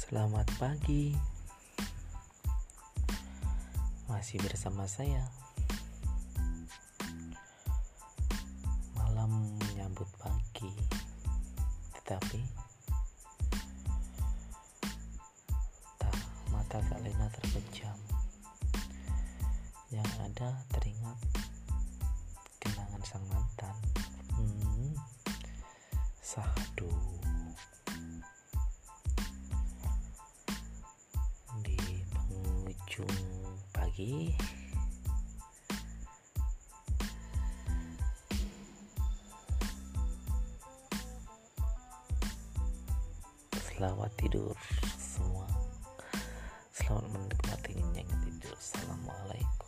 Selamat pagi. Masih bersama saya. Malam menyambut pagi. Tetapi tak mata tak lena terpejam. Yang ada teringat kenangan sang mantan. Hmm, sahdu. Pagi. Selamat tidur semua. Selamat menikmati nyenyak tidur. Assalamualaikum